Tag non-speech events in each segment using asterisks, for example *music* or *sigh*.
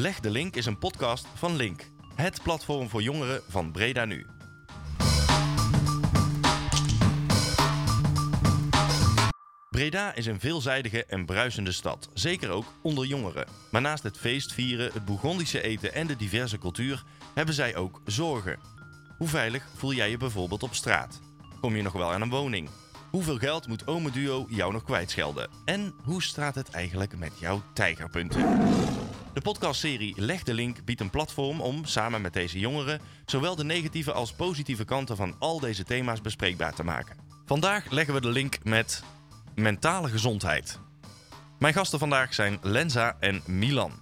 Leg de Link is een podcast van Link, het platform voor jongeren van Breda Nu. Breda is een veelzijdige en bruisende stad, zeker ook onder jongeren. Maar naast het feestvieren, het Bourgondische eten en de diverse cultuur hebben zij ook zorgen. Hoe veilig voel jij je bijvoorbeeld op straat? Kom je nog wel aan een woning? Hoeveel geld moet Ome Duo jou nog kwijtschelden? En hoe staat het eigenlijk met jouw tijgerpunten? De podcastserie Leg de Link biedt een platform om, samen met deze jongeren, zowel de negatieve als positieve kanten van al deze thema's bespreekbaar te maken. Vandaag leggen we de link met mentale gezondheid. Mijn gasten vandaag zijn Lenza en Milan.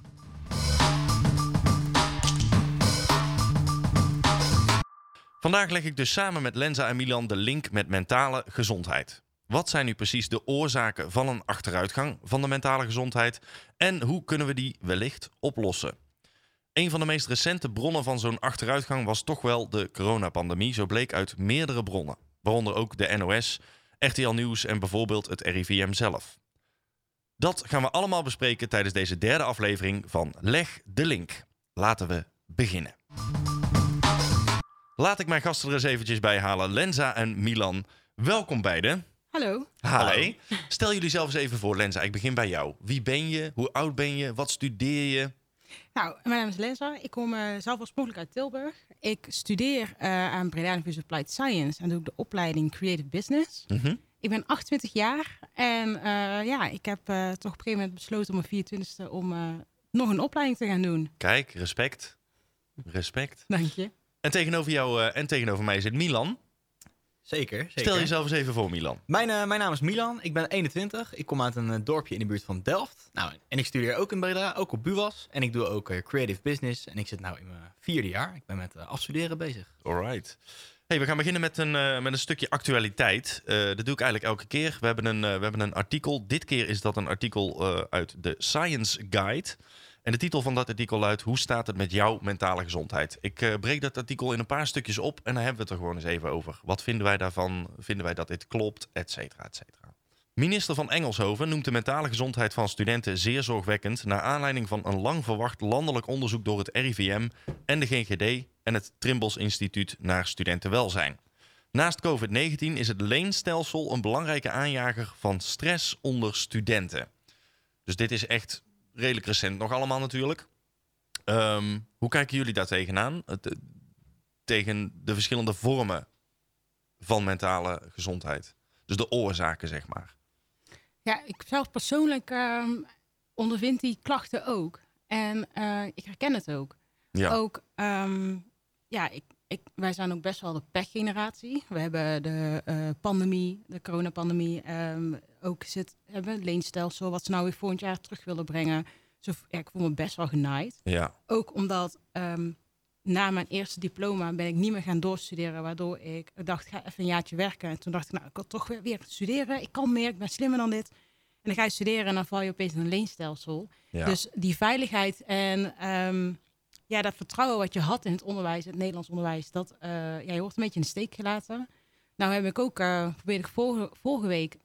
Vandaag leg ik dus samen met Lenza en Milan de link met mentale gezondheid. Wat zijn nu precies de oorzaken van een achteruitgang van de mentale gezondheid en hoe kunnen we die wellicht oplossen? Een van de meest recente bronnen van zo'n achteruitgang was toch wel de coronapandemie, zo bleek uit meerdere bronnen, waaronder ook de NOS, RTL Nieuws en bijvoorbeeld het RIVM zelf. Dat gaan we allemaal bespreken tijdens deze derde aflevering van Leg de Link. Laten we beginnen. Laat ik mijn gasten er eens eventjes bij halen. Lenza en Milan, welkom beiden. Hallo. Hallo. Stel jullie zelf eens even voor, Lenza. Ik begin bij jou. Wie ben je? Hoe oud ben je? Wat studeer je? Nou, mijn naam is Lenza. Ik kom uh, zelf oorspronkelijk uit Tilburg. Ik studeer uh, aan Breda University of Applied Science en doe ik de opleiding Creative Business. Mhm. Ik ben 28 jaar en uh, ja, ik heb toch op een gegeven moment besloten om mijn 24e om nog een opleiding te gaan doen. Kijk, respect. Respect. Dank je. En tegenover jou en tegenover mij zit Milan. Zeker, zeker. Stel jezelf eens even voor, Milan. Mijn, uh, mijn naam is Milan, ik ben 21. Ik kom uit een uh, dorpje in de buurt van Delft. Nou, en ik studeer ook in Breda, ook op BUAS. En ik doe ook uh, creative business. En ik zit nu in mijn vierde jaar. Ik ben met afstuderen bezig. Alright. Hey, we gaan beginnen met een, met een stukje actualiteit. dat doe ik eigenlijk elke keer. We hebben, een, we hebben een artikel. Dit keer is dat een artikel uit de Science Guide. En de titel van dat artikel luidt: Hoe staat het met jouw mentale gezondheid? Ik uh, breek dat artikel in een paar stukjes op en dan hebben we het er gewoon eens even over. Wat vinden wij daarvan? Vinden wij dat dit klopt? Etcetera, etcetera. Minister van Engelshoven noemt de mentale gezondheid van studenten zeer zorgwekkend. naar aanleiding van een lang verwacht landelijk onderzoek door het RIVM en de GGD en het Trimbos Instituut naar studentenwelzijn. Naast COVID-19 is het leenstelsel een belangrijke aanjager van stress onder studenten. Dus dit is echt redelijk recent nog allemaal natuurlijk. Um, hoe kijken jullie daar tegenaan? Het, tegen de verschillende vormen van mentale gezondheid. Dus de oorzaken, zeg maar. Ja, ik zelf persoonlijk um, ondervind die klachten ook. En uh, ik herken het ook. Ja. Ook, um, ja, ik, ik, wij zijn ook best wel de pechgeneratie. We hebben de uh, pandemie, de coronapandemie, um, ook zit, hebben het leenstelsel wat ze nou weer volgend jaar terug willen brengen. Zo, ja, ik voel me best wel genaaid. Ja. Ook omdat um, na mijn eerste diploma ben ik niet meer gaan doorstuderen, waardoor ik dacht, ga even een jaartje werken. En toen dacht ik, nou, ik wil toch weer, weer studeren. Ik kan meer, ik ben slimmer dan dit. En dan ga je studeren en dan val je opeens in een leenstelsel. Ja. Dus die veiligheid en um, ja, dat vertrouwen wat je had in het onderwijs, het Nederlands onderwijs, dat uh, ja, je wordt een beetje in de steek gelaten. Nou heb ik ook, uh, probeerde ik vorige, vorige week,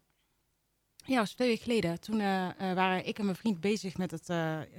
ja, was twee weken geleden, toen uh, waren ik en mijn vriend bezig met het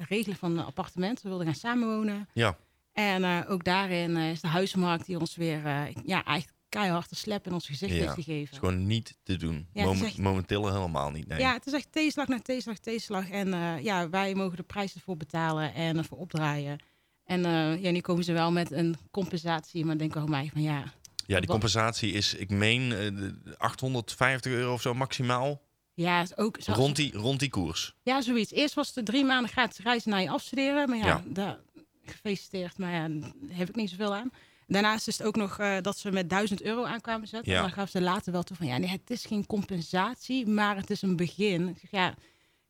regelen van een appartement. We wilden gaan samenwonen. Ja. En ook daarin is de huismarkt die ons weer, ja, eigenlijk keihard te slap in ons gezicht ja. heeft gegeven. Het is gewoon niet te doen. Ja, Mom echt... Momenteel helemaal niet. Nee. Ja, het is echt tegenslag naar tegenslag, tegenslag. En ja, wij mogen de prijs ervoor betalen en ervoor opdraaien. En uh, ja, nu komen ze wel met een compensatie, maar denken we mij van ja. Ja, die compensatie is, ik meen, uh, 850 euro of zo maximaal. Ja, is ook rond, die, rond die koers. Ja, zoiets. Eerst was het drie maanden gratis reizen naar je afstuderen. Maar ja, Ja. Daar, gefeliciteerd. Maar ja, daar heb ik niet zoveel aan. Daarnaast is het ook nog uh, dat ze met 1000 euro aankwamen zetten. Ja. En dan gaven ze later wel toe van ja, nee, het is geen compensatie, maar het is een begin. Ik zeg ja,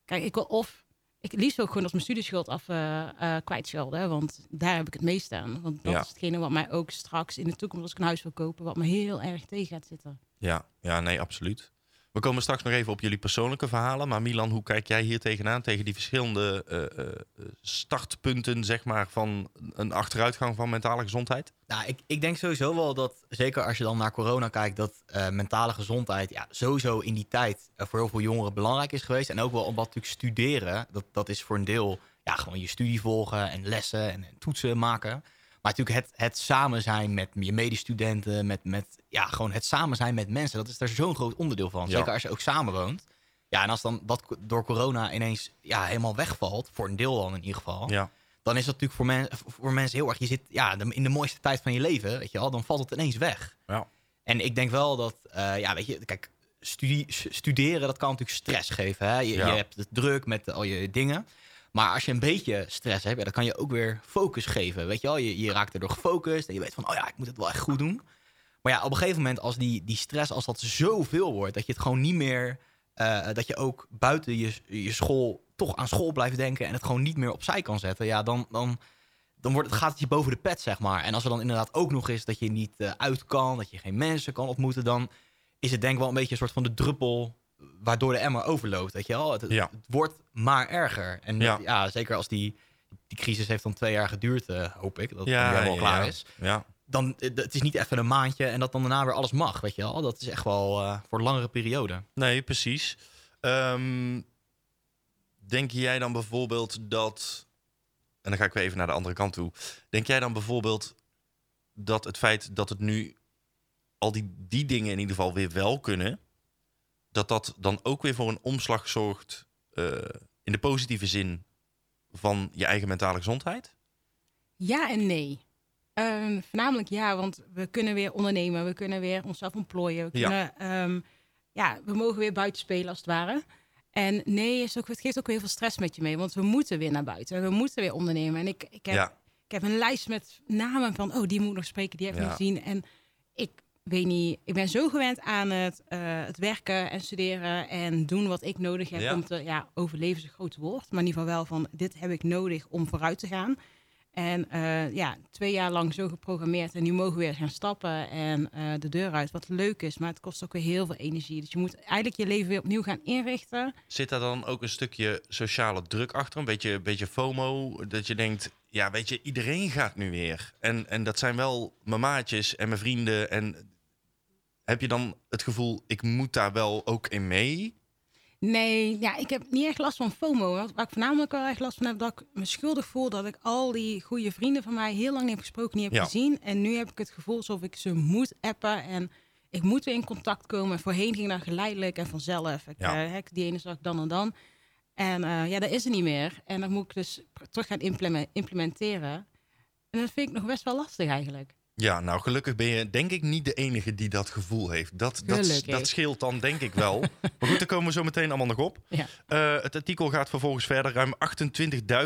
kijk, ik wil of ik liefst ook gewoon als mijn studieschuld af uh, uh, kwijtschelden, want daar heb ik het meest aan. Want dat Ja. is hetgene wat mij ook straks in de toekomst als ik een huis wil kopen, wat me heel erg tegen gaat zitten. Ja, ja, nee, absoluut. We komen straks nog even op jullie persoonlijke verhalen. Maar Milan, hoe kijk jij hier tegenaan? Tegen die verschillende uh, uh, startpunten, zeg maar, van een achteruitgang van mentale gezondheid? Nou, ik, ik denk sowieso wel dat, zeker als je dan naar corona kijkt, dat uh, mentale gezondheid ja, sowieso in die tijd voor heel veel jongeren belangrijk is geweest. En ook wel omdat natuurlijk studeren, dat, dat is voor een deel ja, gewoon je studie volgen en lessen en, en toetsen maken. Maar natuurlijk het, het samen zijn met je medestudenten, met, met ja, gewoon het samen zijn met mensen, dat is daar zo'n groot onderdeel van. Ja. Zeker als je ook samen woont. Ja, en als dan dat door corona ineens ja, helemaal wegvalt, voor een deel dan in ieder geval, Ja, dan is dat natuurlijk voor, men, voor mensen heel erg. Je zit ja, de- in de mooiste tijd van je leven, weet je wel, dan valt het ineens weg. ja. En ik denk wel dat, eh, ja, weet je, kijk, studie, studeren, dat kan natuurlijk stress geven. Hè? Je, Ja. je hebt het druk met al je dingen. Maar als je een beetje stress hebt, dan kan je ook weer focus geven. Weet je wel, je, je raakt erdoor gefocust en je weet van, oh ja, ik moet het wel echt goed doen. Maar ja, op een gegeven moment, als die, die stress, als dat zoveel wordt, dat je het gewoon niet meer, eh, dat je ook buiten je, je school toch aan school blijft denken en het gewoon niet meer opzij kan zetten, ja, dan, dan, dan wordt het, gaat het je boven de pet, zeg maar. En als er dan inderdaad ook nog is dat je niet eh, uit kan, dat je geen mensen kan ontmoeten, dan is het denk ik wel een beetje een soort van de druppel waardoor de emmer overloopt, weet je wel. Het, het- Ja. het wordt maar erger. En Ja. ja, zeker als die, die crisis heeft dan twee jaar geduurd, eh, hoop ik, dat het ja, ja, klaar ja. is Ja. dan eh, het is niet even een maandje en dat dan daarna weer alles mag, weet je wel. Dat is echt wel eh, voor een langere periode. Nee, precies. Ehm, denk jij dan bijvoorbeeld dat. En dan ga ik weer even naar de andere kant toe. Denk jij dan bijvoorbeeld dat het feit dat het nu al die, die dingen in ieder geval weer wel kunnen, dat dat dan ook weer voor een omslag zorgt eh, in de positieve zin van je eigen mentale gezondheid? Ja en nee. Ehm, voornamelijk ja, want we kunnen weer ondernemen, we kunnen weer onszelf ontplooien. We, Ja. kunnen, ehm, ja, we mogen weer buiten spelen als het ware. En nee, is ook, het geeft ook weer heel veel stress met je mee, want we moeten weer naar buiten. We moeten weer ondernemen. En ik, ik, heb, Ja. ik heb een lijst met namen van, oh, die moet ik nog spreken, die heb ik Ja. nog gezien. En weet niet, ik ben zo gewend aan het, eh, het werken en studeren en doen wat ik nodig heb Ja. om te, ja, overleven is een groot woord, maar in ieder geval wel van, dit heb ik nodig om vooruit te gaan. En eh, ja, twee jaar lang zo geprogrammeerd. En nu mogen we weer gaan stappen en eh, de deur uit. Wat leuk is, maar het kost ook weer heel veel energie. Dus je moet eigenlijk je leven weer opnieuw gaan inrichten. Zit daar dan ook een stukje sociale druk achter? Een beetje, beetje FOMO? Dat je denkt, ja, weet je, iedereen gaat nu weer. En, en dat zijn wel mijn maatjes en mijn vrienden. En heb je dan het gevoel, ik moet daar wel ook in mee? Nee, ja, ik heb niet echt last van FOMO. Wat- Waar ik voornamelijk wel echt last van heb, dat ik me schuldig voel dat ik al die goede vrienden van mij heel lang niet heb gesproken, niet heb Ja. gezien. En nu heb ik het gevoel alsof ik ze moet appen en ik moet weer in contact komen. Voorheen ging dat geleidelijk en vanzelf. Ik, Ja. eh, die ene zag ik dan en dan. En eh, ja, dat is er niet meer. En dan moet ik dus terug gaan impleme- implementeren. En dat vind ik nog best wel lastig eigenlijk. Ja, nou gelukkig ben je denk ik niet de enige die dat gevoel heeft. Dat, dat, dat scheelt dan denk ik wel. maar goed, daar komen we zo meteen allemaal nog op. Ja. Eh, het artikel gaat vervolgens verder. Ruim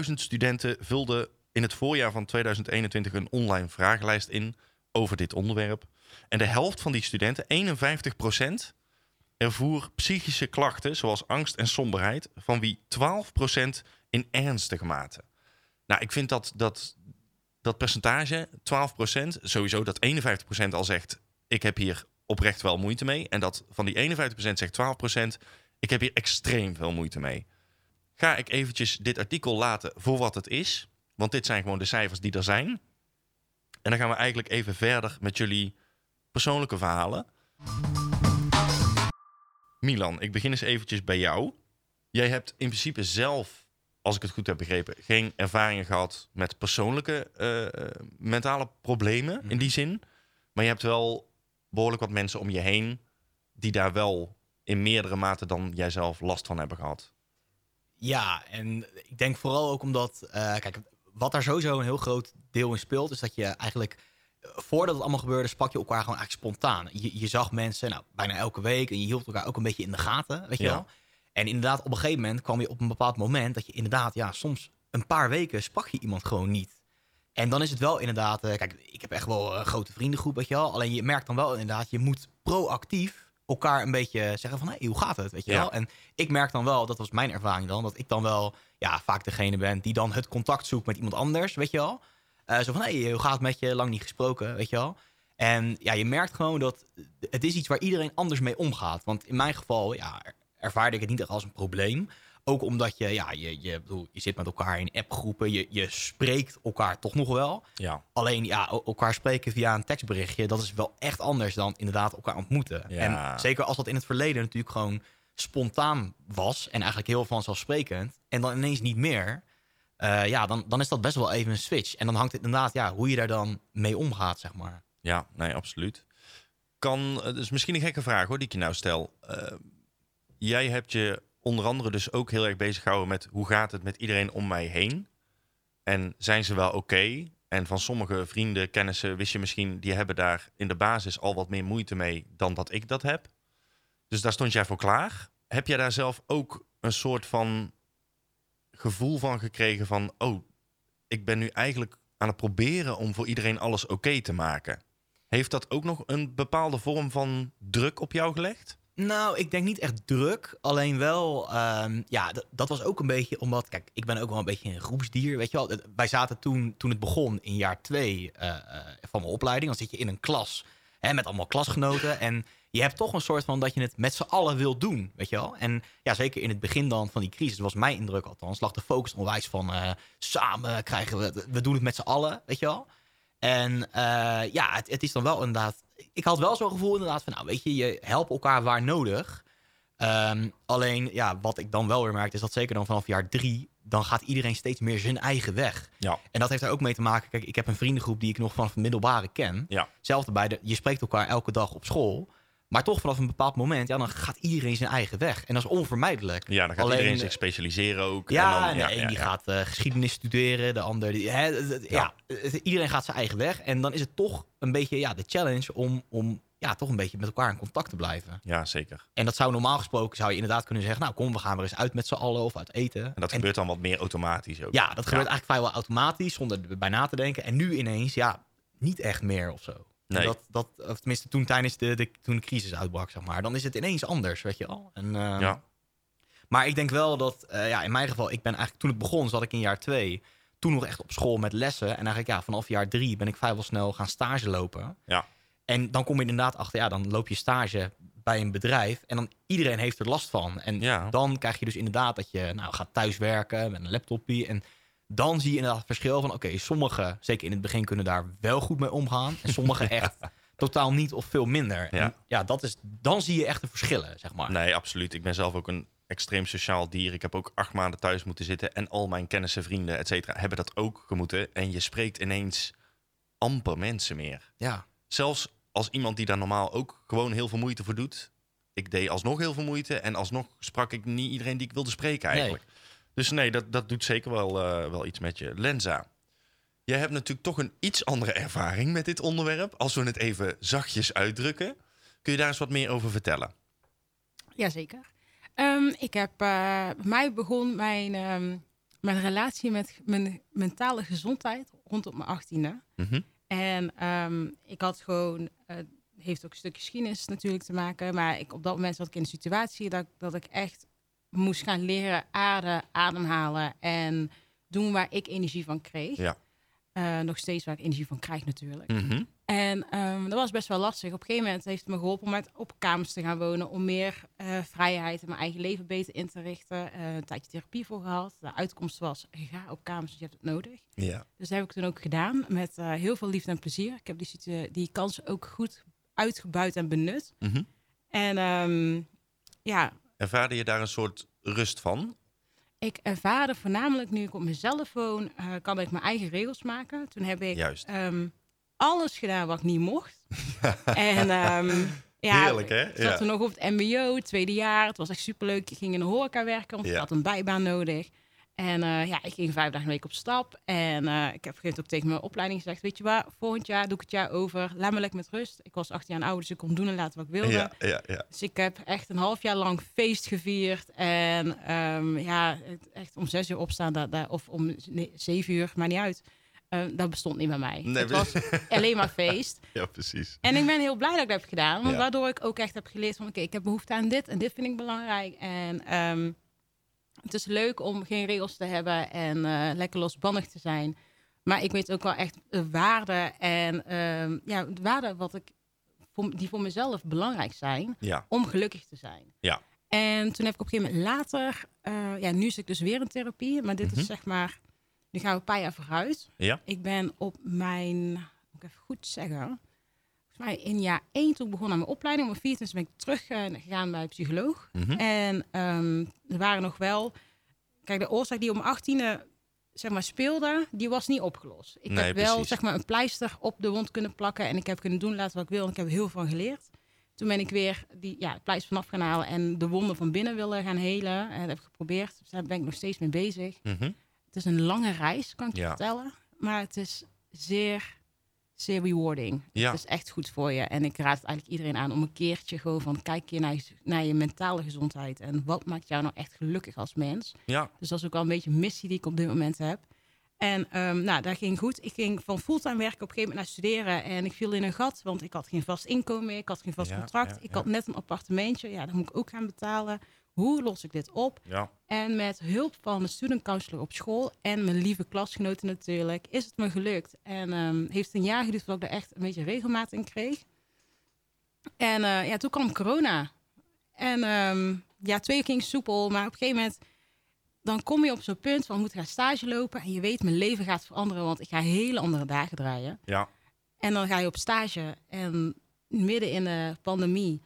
28.000 studenten vulden in het voorjaar van 2021 een online vragenlijst in over dit onderwerp. En de helft van die studenten, 51%, ervoer psychische klachten zoals angst en somberheid, van wie 12% in ernstige mate. Nou, ik vind dat, dat, dat percentage, 12%, sowieso dat 51% al zegt, ik heb hier oprecht wel moeite mee. En dat van die 51% zegt 12%, ik heb hier extreem veel moeite mee. Ga ik eventjes dit artikel laten voor wat het is. Want dit zijn gewoon de cijfers die er zijn. En dan gaan we eigenlijk even verder met jullie persoonlijke verhalen. Milan, ik begin eens eventjes bij jou. Jij hebt in principe zelf, als ik het goed heb begrepen, geen ervaringen gehad met persoonlijke eh, eh, mentale problemen in die zin. Maar je hebt wel behoorlijk wat mensen om je heen die daar wel in meerdere mate dan jijzelf last van hebben gehad. Ja, en ik denk vooral ook omdat, eh, kijk, wat daar sowieso een heel groot deel in speelt, is dat je eigenlijk, voordat het allemaal gebeurde, sprak je elkaar gewoon eigenlijk spontaan. Je, je zag mensen, nou, bijna elke week, en je hield elkaar ook een beetje in de gaten, weet je Ja. wel. En inderdaad, op een gegeven moment kwam je op een bepaald moment dat je inderdaad, ja, soms een paar weken sprak je iemand gewoon niet. En dan is het wel inderdaad, eh, kijk, ik heb echt wel een grote vriendengroep, weet je wel. Alleen je merkt dan wel inderdaad, je moet proactief elkaar een beetje zeggen van, hé, hoe gaat het, weet je Ja. wel. En ik merk dan wel, dat was mijn ervaring dan, dat ik dan wel ja, vaak degene ben die dan het contact zoekt met iemand anders, weet je wel. Eh, zo van, hé, hey, hoe gaat het met je? Lang niet gesproken, weet je wel. En ja, je merkt gewoon dat het is iets waar iedereen anders mee omgaat. Want in mijn geval, ja, ervaarde ik het niet echt als een probleem. Ook omdat je, ja, je, je, bedoel, je zit met elkaar in appgroepen, je, je spreekt elkaar toch nog wel. Ja. Alleen ja, elkaar spreken via een tekstberichtje, dat is wel echt anders dan inderdaad elkaar ontmoeten. Ja. En zeker als dat in het verleden natuurlijk gewoon spontaan was en eigenlijk heel vanzelfsprekend en dan ineens niet meer. eh, ja, dan, dan is dat best wel even een switch. En dan hangt het inderdaad, ja, hoe je daar dan mee omgaat, zeg maar. Ja, nee, absoluut. Kan, het is misschien een gekke vraag hoor, die ik je nou stel. Eh, jij hebt je onder andere dus ook heel erg bezig gehouden met hoe gaat het met iedereen om mij heen? En zijn ze wel oké? En van sommige vrienden, kennissen, wist je misschien, die hebben daar in de basis al wat meer moeite mee dan dat ik dat heb. Dus daar stond jij voor klaar. Heb jij daar zelf ook een soort van gevoel van gekregen van, oh, ik ben nu eigenlijk aan het proberen om voor iedereen alles oké te maken? Heeft dat ook nog een bepaalde vorm van druk op jou gelegd? Nou, ik denk niet echt druk. Alleen wel, ehm, ja, dat was ook een beetje omdat, kijk, ik ben ook wel een beetje een groepsdier, weet je wel. Het- Wij zaten toen, toen het begon in jaar twee eh, eh, van mijn opleiding. Dan zit je in een klas hè, met allemaal klasgenoten. En je hebt toch een soort van dat je het met z'n allen wilt doen, weet je wel. En ja, zeker in het begin dan van die crisis, was mijn indruk althans, lag de focus onwijs van eh, samen krijgen we, we doen het met z'n allen, weet je wel. En eh, ja, het, het is dan wel inderdaad. Ik had wel zo'n gevoel inderdaad van, nou weet je, je helpt elkaar waar nodig. Ehm, alleen, ja, wat ik dan wel weer merkte, is dat zeker dan vanaf jaar drie, dan gaat iedereen steeds meer zijn eigen weg. Ja. En dat heeft er ook mee te maken. Kijk, ik heb een vriendengroep die ik nog vanaf het middelbare ken. Ja. Zelfde bij de, je spreekt elkaar elke dag op school. Maar toch vanaf een bepaald moment, ja, dan gaat iedereen zijn eigen weg. En dat is onvermijdelijk. Ja, dan gaat Alleen, iedereen eh, zich specialiseren ook. Ja, en dan, en de een die gaat eh, geschiedenis studeren, de ander die. Hè, ja. iedereen gaat zijn eigen weg. En dan is het toch een beetje ja, de challenge om, om ja, toch een beetje met elkaar in contact te blijven. Ja, zeker. En dat zou normaal gesproken zou je inderdaad kunnen zeggen: Nou, kom, we gaan er eens uit met z'n allen of uit eten. En dat gebeurt dan wat meer automatisch ook. Ja, dat gebeurt eigenlijk vrijwel automatisch, zonder erbij na te denken. En nu ineens, ja, niet echt meer of zo. Nee. Dat, dat, of tenminste, toen tijdens de, de, toen de crisis uitbrak, zeg maar. Dan is het ineens anders, weet je wel. En, ehm, Ja. Maar ik denk wel dat, eh, ja, in mijn geval, ik ben eigenlijk toen het begon, zat ik in jaar twee. Toen nog echt op school met lessen. En eigenlijk, ja, vanaf jaar drie ben ik vrijwel snel gaan stage lopen. Ja. En dan kom je inderdaad achter, ja, dan loop je stage bij een bedrijf. En dan iedereen heeft er last van. En Ja. dan krijg je dus inderdaad dat je nou, gaat thuiswerken met een laptopje. En dan zie je inderdaad het verschil van, oké, sommigen, zeker in het begin, kunnen daar wel goed mee omgaan. En sommigen *laughs* echt totaal niet of veel minder. Ja. En ja, dat is, dan zie je echt de verschillen, zeg maar. Nee, absoluut. Ik ben zelf ook een extreem sociaal dier. Ik heb ook acht maanden thuis moeten zitten. En al mijn kennissen, vrienden, et cetera, hebben dat ook gemoeten. En je spreekt ineens amper mensen meer. Ja. Zelfs als iemand die daar normaal ook gewoon heel veel moeite voor doet. Ik deed alsnog heel veel moeite. En alsnog sprak ik niet iedereen die ik wilde spreken eigenlijk. Dus nee, dat, dat doet zeker wel, eh, wel iets met je. Lenza, jij hebt natuurlijk toch een iets andere ervaring met dit onderwerp. Als we het even zachtjes uitdrukken. Kun je daar eens wat meer over vertellen? Jazeker. Ehm ik heb, eh, mij begon mijn, ehm, mijn relatie met mijn mentale gezondheid rondom mijn achttiende. Mhm. En ehm, ik had gewoon, eh heeft ook een stuk geschiedenis natuurlijk te maken, maar ik, op dat moment zat ik in een situatie dat, dat ik echt moest gaan leren aarden, ademhalen en doen waar ik energie van kreeg. Ja. Eh, nog steeds waar ik energie van krijg natuurlijk. Mhm. En ehm, dat was best wel lastig. Op een gegeven moment heeft het me geholpen om met op kamers te gaan wonen. Om meer eh, vrijheid en mijn eigen leven beter in te richten. Eh, een tijdje therapie voor gehad. De uitkomst was, ga op kamers, je hebt het nodig. Ja. Dus dat heb ik toen ook gedaan. Met heel veel liefde en plezier. Ik heb die, die kans ook goed uitgebuit en benut. Mhm. En ehm, ja, Ervaarde je daar een soort rust van? ik ervaarde voornamelijk nu ik op mezelf woon, eh, kan ik mijn eigen regels maken. Toen heb ik Juist. ehm, alles gedaan wat ik niet mocht. *laughs* en ehm, ja, Heerlijk, hè? Ik zat Ja. toen nog op het mbo, tweede jaar. Het was echt superleuk. Ik ging in de horeca werken, want ik had een bijbaan nodig. En eh, ja, ik ging vijf dagen een week op stap. En eh, ik heb op ook tegen mijn opleiding gezegd... weet je waar, volgend jaar doe ik het jaar over. Laat me lekker met rust. Ik was 18 jaar oud, dus ik kon doen en laten wat ik wilde. Ja, ja, ja. Dus ik heb echt een half jaar lang feest gevierd. En ehm, ja, echt om zes uur opstaan, dat, of om nee, zeven uur, maar niet uit. Eh, dat bestond niet bij mij. Nee, het was *laughs* alleen maar feest. ja, precies. En ik ben heel blij dat ik dat heb gedaan. Want Ja. waardoor ik ook echt heb geleerd van... oké, ik heb behoefte aan dit en dit vind ik belangrijk. En ehm, het is leuk om geen regels te hebben en eh, lekker losbandig te zijn. Maar ik weet ook wel echt de waarde en ehm, ja, de waarde wat ik, voor, die voor mezelf belangrijk zijn Ja, om gelukkig te zijn. Ja. En toen heb ik op een gegeven moment later, eh, ja, nu zit ik dus weer in therapie, maar dit Mhm. is zeg maar, nu gaan we een paar jaar vooruit. Ja. Ik ben op mijn, moet ik even goed zeggen, mij in jaar één toen ik begon aan mijn opleiding, om mijn 24 ben ik teruggegaan bij een psycholoog. Mhm. En ehm, er waren nog wel, kijk, de oorzaak die om mijn 18e zeg maar, speelde, die was niet opgelost. Ik Nee, heb wel precies. zeg maar, een pleister op de wond kunnen plakken en ik heb kunnen doen laten wat ik wil. En ik heb er heel veel van geleerd. Toen ben ik weer die ja, het pleister vanaf gaan halen en de wonden van binnen willen gaan helen. En dat heb ik geprobeerd. Dus daar ben ik nog steeds mee bezig. Mhm. Het is een lange reis, kan ik je Ja. vertellen. Maar het is zeer, zeer rewarding. Ja. Het is echt goed voor je. En ik raad het eigenlijk iedereen aan om een keertje gewoon van... kijk je naar je, naar je mentale gezondheid. En wat maakt jou nou echt gelukkig als mens? Ja, Dus dat is ook al een beetje een missie die ik op dit moment heb. En ehm, nou, dat ging goed. Ik ging van fulltime werken op een gegeven moment naar studeren. En ik viel in een gat, want ik had geen vast inkomen meer. Ik had geen vast Ja, contract. ja, ik had net een appartementje. Ja, dat moet ik ook gaan betalen. Hoe los ik dit op? ja. En met hulp van de student counselor op school en mijn lieve klasgenoten natuurlijk, is het me gelukt. En ehm, heeft een jaar geduurd voordat ik er echt een beetje regelmaat in kreeg. En eh, ja, toen kwam corona. En ehm, ja, twee ging soepel, maar op een gegeven moment dan kom je op zo'n punt van moet gaan stage lopen en je weet mijn leven gaat veranderen, want ik ga hele andere dagen draaien. ja. En dan ga je op stage en midden in de pandemie.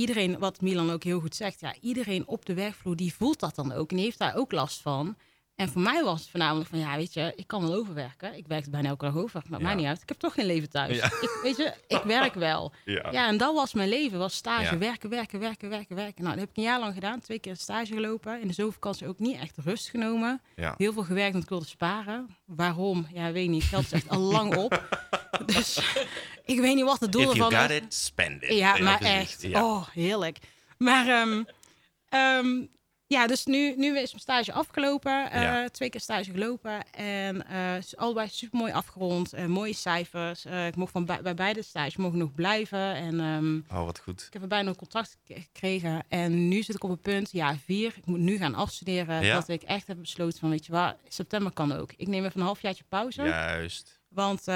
Iedereen, wat Milan ook heel goed zegt, ja, iedereen op de werkvloer die voelt dat dan ook en heeft daar ook last van. En voor mij was het voornamelijk van, ja, weet je, ik kan wel overwerken. Ik werk er bijna elke dag over, maar Ja. mij niet uit. Ik heb toch geen leven thuis. Ja. Ik, weet je, ik werk wel. *laughs* Ja. Ja, en dat was mijn leven, was stage, werken, werken, werken, werken, werken. Nou, dat heb ik een jaar lang gedaan, twee keer stage gelopen. In de zomervakantie ook niet echt rust genomen. Ja. Heel veel gewerkt, want ik wilde sparen. Waarom? Ja, weet niet. Geld is echt al lang op. *laughs* Dus ik weet niet wat het doel If you ervan got is. it, spend it. Ja, maar echt. Ja. Oh, heerlijk. Maar ehm, ja, dus nu, nu is mijn stage afgelopen. eh. Twee keer stage gelopen. En is allebei super mooi afgerond. eh, mooie cijfers. Ik mocht van bij, bij beide stages mogen nog blijven. En ehm, Oh, wat goed. ik heb er bijna een contract gek- gekregen. En nu zit ik op een punt, ja, vier. Ik moet nu gaan afstuderen. Ja. Dat ik echt heb besloten van, weet je waar, september kan ook. Ik neem even een halfjaartje pauze. Juist. Want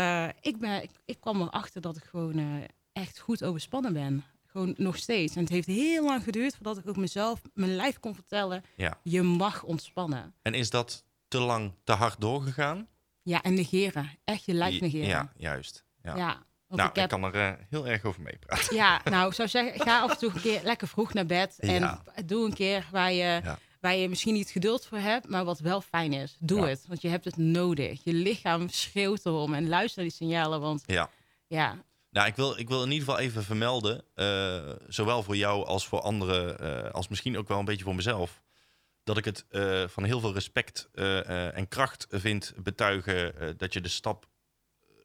ik, ben, ik, ik kwam erachter dat ik gewoon echt goed overspannen ben. Gewoon nog steeds. En het heeft heel lang geduurd voordat ik ook mezelf, mijn lijf kon vertellen, Ja. je mag ontspannen. En is dat te lang te hard doorgegaan? Ja, en negeren. Echt je lijf negeren. Ja, juist. Ja. Ja, nou, ik kan er eh, heel erg over meepraten. ja, *laughs* nou, ik zou zeggen, ga af en toe een keer lekker vroeg naar bed. En Ja. doe een keer waar je, Ja. waar je misschien niet geduld voor hebt, maar wat wel fijn is. Doe het, want je hebt het nodig. Je lichaam schreeuwt erom en luister naar die signalen, want Ja. ja, Nou, ik wil, ik wil in ieder geval even vermelden, eh, zowel voor jou als voor anderen, eh, als misschien ook wel een beetje voor mezelf, dat ik het eh, van heel veel respect en kracht vind betuigen dat je de stap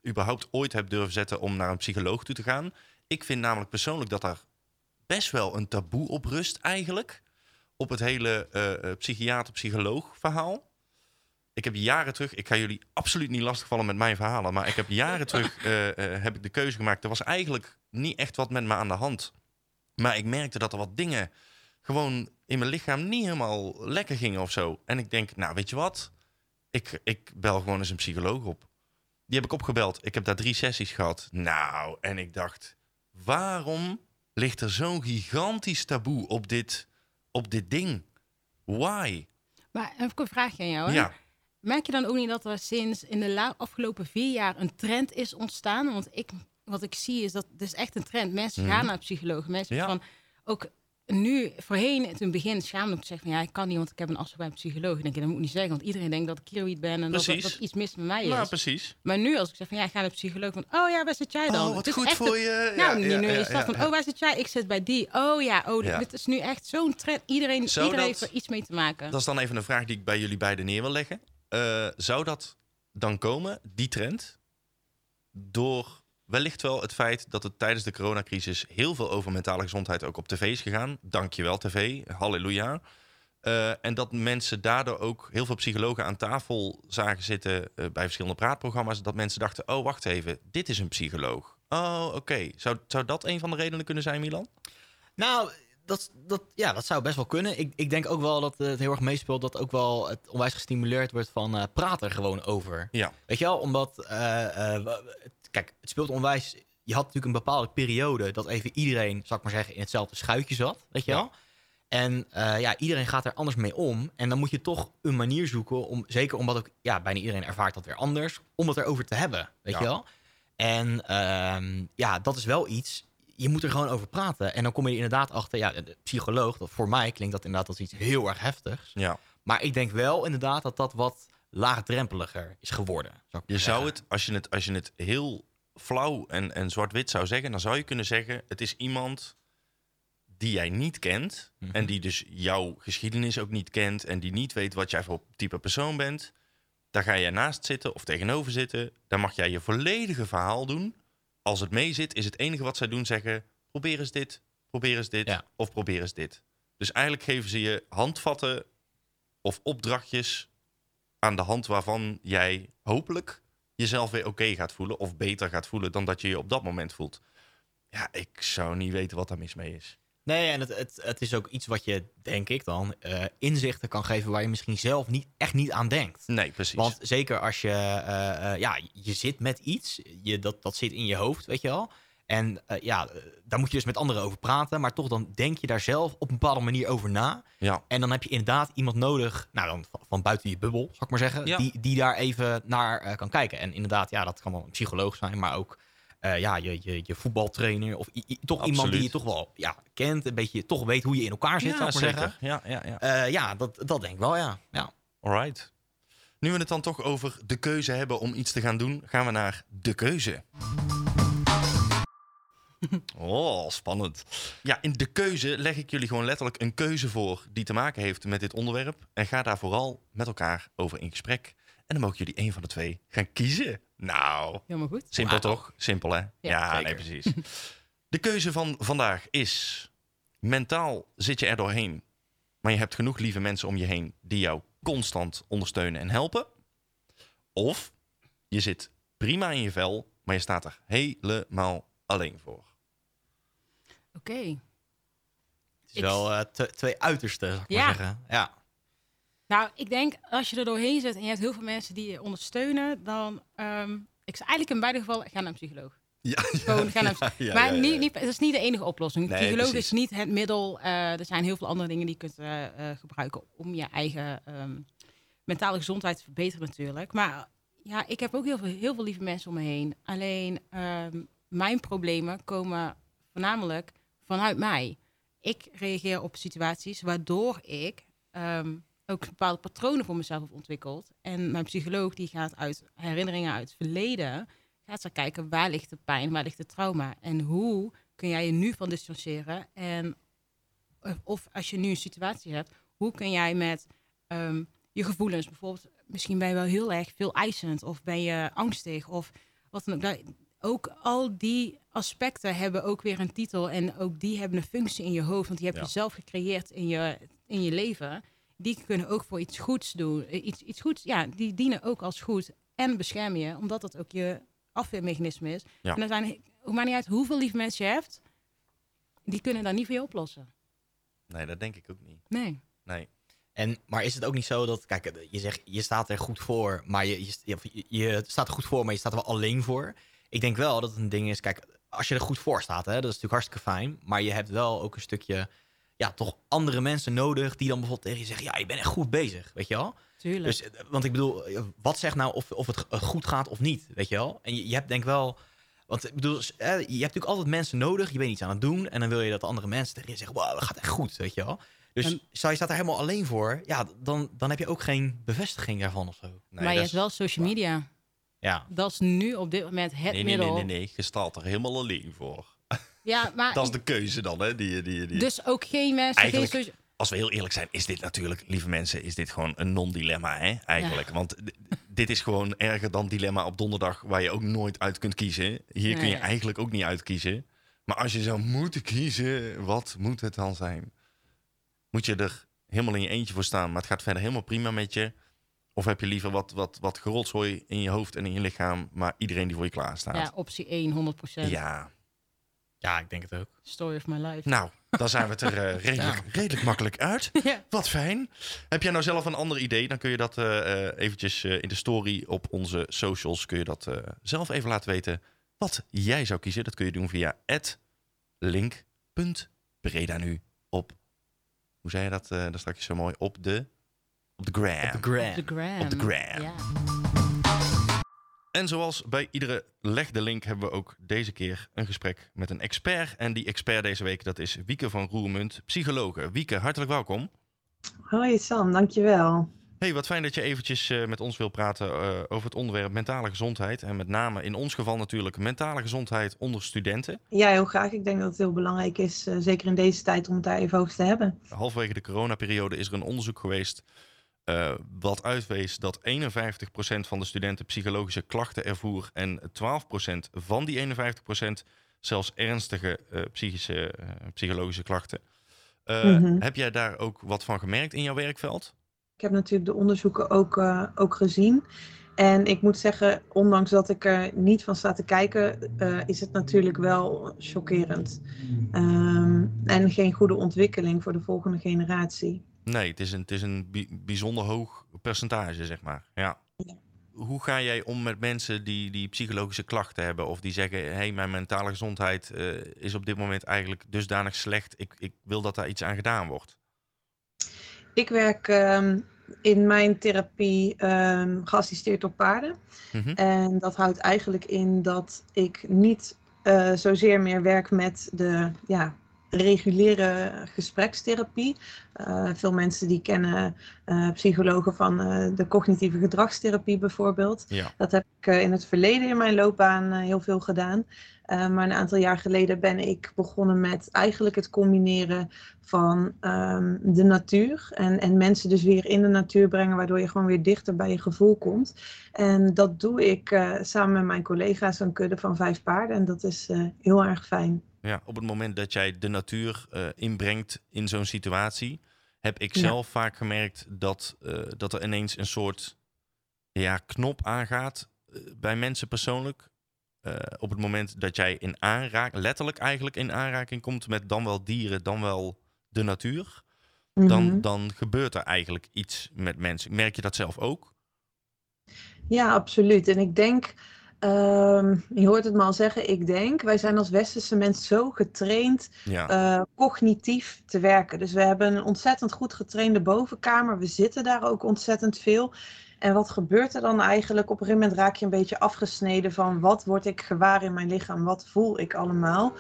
überhaupt ooit hebt durven zetten om naar een psycholoog toe te gaan. Ik vind namelijk persoonlijk dat daar best wel een taboe op rust eigenlijk, op het hele psychiater-psycholoog verhaal. Ik heb jaren terug, ik ga jullie absoluut niet lastigvallen met mijn verhalen, maar ik heb jaren *laughs* terug eh, eh, heb ik de keuze gemaakt. Er was eigenlijk niet echt wat met me aan de hand. Maar ik merkte dat er wat dingen gewoon in mijn lichaam niet helemaal lekker gingen of zo. En ik denk, nou weet je wat? Ik, ik bel gewoon eens een psycholoog op. Die heb ik opgebeld. Ik heb daar drie sessies gehad. Nou, en ik dacht, waarom ligt er zo'n gigantisch taboe op dit, op dit ding? Why? Maar ik een vraagje aan jou. Hè? Ja, Merk je dan ook niet dat er sinds in de afgelopen vier jaar een trend is ontstaan? Want ik, wat ik zie is dat het is echt een trend. Mensen Mhm. gaan naar psychologen. Mensen Ja. van ook nu voorheen in het begin schaamde ik te zeggen van ja ik kan niet want ik heb een afspraak bij een psycholoog. Ik denk dat moet ik niet zeggen want iedereen denkt dat ik keroïd ben en dat, dat iets mis met mij is. nou precies. maar nu als ik zeg van ja ik ga naar de psycholoog van oh ja waar zit jij dan? Oh, wat Het is goed voor een- je. Nou, Ja, nu, ja, nu ja, is dat ja, van, ja. oh, waar zit jij? Ik zit bij die. Oh ja, oh, Ja. dit is nu echt zo'n trend. Iedereen, iedereen dat- heeft er iets mee te maken. Dat is dan even een vraag die ik bij jullie beiden neer wil leggen. Eh, zou dat dan komen, die trend, door wellicht wel het feit dat het tijdens de coronacrisis heel veel over mentale gezondheid ook op tv is gegaan? Dankjewel tv, halleluja. Eh, en dat mensen daardoor ook heel veel psychologen aan tafel zagen zitten eh, bij verschillende praatprogramma's. Dat mensen dachten, oh wacht even, dit is een psycholoog. Oh, oké. Zou, zou dat een van de redenen kunnen zijn, Milan? Nou, dat, dat, ja, dat zou best wel kunnen. Ik, ik denk ook wel dat het heel erg meespeelt dat ook wel het onwijs gestimuleerd wordt van eh, praten er gewoon over. Ja. Weet je wel, omdat, eh, eh, kijk, het speelt onwijs. Je had natuurlijk een bepaalde periode dat even iedereen, zal ik maar zeggen, in hetzelfde schuitje zat. Weet je Ja. wel? En ja, iedereen gaat er anders mee om. En dan moet je toch een manier zoeken om, zeker omdat ook, ja, bijna iedereen ervaart dat weer anders, om het erover te hebben. Weet Ja. je wel? En ehm, ja, dat is wel iets. Je moet er gewoon over praten. En dan kom je er inderdaad achter. Ja, de psycholoog, dat voor mij klinkt dat inderdaad als iets heel erg heftigs. Ja. Maar ik denk wel inderdaad dat dat wat laagdrempeliger is geworden. Zou Je zou het als, je het, als je het heel flauw en, en zwart-wit zou zeggen, dan zou je kunnen zeggen: het is iemand die jij niet kent. Mhm. En die dus jouw geschiedenis ook niet kent. En die niet weet wat jij voor type persoon bent. Daar ga jij naast zitten of tegenover zitten. Dan mag jij je volledige verhaal doen. Als het mee zit, is het enige wat zij doen zeggen: probeer eens dit, probeer eens dit Ja. of probeer eens dit. Dus eigenlijk geven ze je handvatten of opdrachtjes aan de hand waarvan jij hopelijk jezelf weer oké gaat voelen of beter gaat voelen dan dat je je op dat moment voelt. Ja, ik zou niet weten wat daar mis mee is. Nee, en het, het, het is ook iets wat je, denk ik dan, eh, inzichten kan geven waar je misschien zelf niet, echt niet aan denkt. Nee, precies. Want zeker als je, eh, eh, ja, je zit met iets, je, dat, dat zit in je hoofd, weet je wel. En ja, daar moet je dus met anderen over praten, maar toch dan denk je daar zelf op een bepaalde manier over na. ja, En dan heb je inderdaad iemand nodig, nou dan van, van buiten je bubbel, zal ik maar zeggen, Ja. die, die daar even naar kan kijken. En inderdaad, ja, dat kan wel een psycholoog zijn, maar ook eh, ja, je, je, je voetbaltrainer of i- i- toch iemand die je toch wel ja, kent, een beetje toch weet hoe je in elkaar zit, ik maar zeggen. Ja, ja, ja. Eh, ja, dat, dat denk ik wel, ja. ja. Alright. Nu we het dan toch over de keuze hebben om iets te gaan doen, gaan we naar de keuze. *laughs* Oh, spannend. Ja, in de keuze leg ik jullie gewoon letterlijk een keuze voor die te maken heeft met dit onderwerp. En ga daar vooral met elkaar over in gesprek. En dan mogen jullie één van de twee gaan kiezen. Nou, Helemaal goed. simpel toch? Simpel hè? Ja, nee, precies. *laughs* De keuze van vandaag is: mentaal zit je er doorheen, maar je hebt genoeg lieve mensen om je heen die jou constant ondersteunen en helpen. Of je zit prima in je vel, maar je staat er helemaal alleen voor. Oké. Het is Ik- wel eh, twee uitersten, Ja. maar zeggen. Ja. Nou, ik denk als je er doorheen zit en je hebt heel veel mensen die je ondersteunen, dan. ehm, ik zou eigenlijk in beide gevallen ga naar een psycholoog. Ja, Gewoon gaan naar een *laughs* maar Niet, niet, dat is niet de enige oplossing. Nee, psycholoog precies. is niet het middel. Eh, er zijn heel veel andere dingen die je kunt eh, eh, gebruiken om je eigen ehm, mentale gezondheid te verbeteren natuurlijk. Maar ja, ik heb ook heel veel, heel veel lieve mensen om me heen. Alleen ehm, mijn problemen komen voornamelijk vanuit mij. Ik reageer op situaties waardoor ik ook bepaalde patronen voor mezelf heb ontwikkeld. En mijn psycholoog die gaat uit herinneringen uit het verleden gaat ze kijken waar ligt de pijn, waar ligt het trauma en hoe kun jij je nu van distancieren en of- of als je nu een situatie hebt, hoe kun jij met ehm, je gevoelens bijvoorbeeld, misschien ben je wel heel erg veel eisend of ben je angstig of wat dan ook. Daar- Ook al die aspecten hebben ook weer een titel en ook die hebben een functie in je hoofd, want die heb je Ja. zelf gecreëerd in je, in je leven. Die kunnen ook voor iets goeds doen. Eh, Iets, iets goeds, ja, die dienen ook als goed en beschermen je, omdat dat ook je afweermechanisme is. Ja. En er zijn, het maakt niet uit hoeveel lieve mensen je hebt, die kunnen dat niet voor je oplossen. Nee, dat denk ik ook niet. Nee. Nee. En, maar is het ook niet zo dat, kijk, je zegt, je staat er goed voor, maar je, je, je, je staat er goed voor, maar je staat er wel alleen voor. Ik denk wel dat het een ding is, kijk, als je er goed voor staat, hè, dat is natuurlijk hartstikke fijn, maar je hebt wel ook een stukje, ja, toch andere mensen nodig die dan bijvoorbeeld tegen je zeggen, ja, je bent echt goed bezig, weet je wel? Tuurlijk. Dus, eh, want ik bedoel, eh, wat zegt nou of, of het eh, goed gaat of niet, weet je wel? En je, je hebt denk wel, want ik bedoel, je hebt natuurlijk altijd mensen nodig, je bent iets aan het doen en dan wil je dat andere mensen tegen je zeggen, wow, dat gaat echt goed, weet je wel? Dus En- stel je staat er helemaal alleen voor, ja, dan, dan heb je ook geen bevestiging daarvan of zo. nee maar je hebt wel social media. Ja, Dat is nu op dit moment het Nee, nee, middel. nee, nee, nee. Je staat er helemaal alleen voor. Ja, maar Dat is de keuze dan, hè? Die, die, die. dus ook geen mensen. Eigenlijk- Geen socia- Als we heel eerlijk zijn, is dit natuurlijk, lieve mensen, is dit gewoon een non-dilemma, hè? Eigenlijk. Want dit is gewoon erger dan dilemma op donderdag, waar je ook nooit uit kunt kiezen. Hier kun je eigenlijk ook niet uitkiezen. Maar als je zou moeten kiezen, wat moet het dan zijn? Moet je er helemaal in je eentje voor staan, maar het gaat verder helemaal prima met je? Of heb je liever wat, wat, wat gerotzooi in je hoofd en in je lichaam, maar iedereen die voor je klaar staat? ja, optie 1, 100%. ja. Ja ik denk het ook. Story of my life. Nou, dan zijn we het er eh, *laughs* redelijk, redelijk makkelijk uit. *laughs* ja. Wat fijn. Heb jij nou zelf een ander idee? Dan kun je dat eh eh, eventjes eh, in de story op onze socials kun je dat eh, zelf even laten weten. Wat jij zou kiezen, dat kun je doen via link.breda nu op. Hoe zei je dat uh, daar straks zo mooi? Op de, op de gram. Op de gram. Op de gram. Op de gram. Ja. En zoals bij iedere leg de link hebben we ook deze keer een gesprek met een expert. En die expert deze week dat is Wieke van Roermunt, psychologe. Wieke, hartelijk welkom. Hoi Sam, dankjewel. Hey, wat fijn dat je eventjes uh, met ons wil praten uh, over het onderwerp mentale gezondheid. En met name in ons geval natuurlijk mentale gezondheid onder studenten. Ja, heel graag. Ik denk dat het heel belangrijk is, uh, zeker in deze tijd, om het daar even over te hebben. Halverwege de coronaperiode is er een onderzoek geweest uh, wat uitwees dat 51% van de studenten psychologische klachten ervoer en 12% van die 51% zelfs ernstige uh, psychische, uh, psychologische klachten. Mm -hmm. Heb jij daar ook wat van gemerkt in jouw werkveld? Ik heb natuurlijk de onderzoeken ook, ook gezien. En ik moet zeggen, ondanks dat ik er niet van sta te kijken, is het natuurlijk wel chockerend. Um, en geen goede ontwikkeling voor de volgende generatie. Nee, het is een, het is een bijzonder hoog percentage, zeg maar. Ja. ja. Hoe ga jij om met mensen die, die psychologische klachten hebben of die zeggen: hé, hey, mijn mentale gezondheid uh, is op dit moment eigenlijk dusdanig slecht, ik, ik wil dat daar iets aan gedaan wordt? Ik werk um, in mijn therapie um, geassisteerd op paarden. Mm -hmm. En dat houdt eigenlijk in dat ik niet uh, zozeer meer werk met de ja, reguliere gesprekstherapie. Uh, veel mensen die kennen uh, psychologen van uh, de cognitieve gedragstherapie bijvoorbeeld. Ja. Dat heb ik in het verleden in mijn loopbaan heel veel gedaan. maar een aantal jaar geleden ben ik begonnen met eigenlijk het combineren van um, de natuur. En, en mensen dus weer in de natuur brengen, waardoor je gewoon weer dichter bij je gevoel komt. En dat doe ik samen met mijn collega's, een kudde van vijf paarden. En dat is heel erg fijn. Ja, op het moment dat jij de natuur uh, inbrengt in zo'n situatie, heb ik zelf ja. vaak gemerkt dat, uh, dat er ineens een soort ja, knop aangaat uh, bij mensen persoonlijk. op het moment dat jij in aanraking, letterlijk eigenlijk in aanraking komt met dan wel dieren, dan wel de natuur, mm -hmm. dan, dan gebeurt er eigenlijk iets met mensen. Merk je dat zelf ook? Ja, absoluut. En ik denk. Um, je hoort het me al zeggen, ik denk, wij zijn als westerse mens zo getraind ja. uh, cognitief te werken. Dus we hebben een ontzettend goed getrainde bovenkamer. We zitten daar ook ontzettend veel. En wat gebeurt er dan eigenlijk? Op een gegeven moment raak je een beetje afgesneden van wat word ik gewaar in mijn lichaam? Wat voel ik allemaal?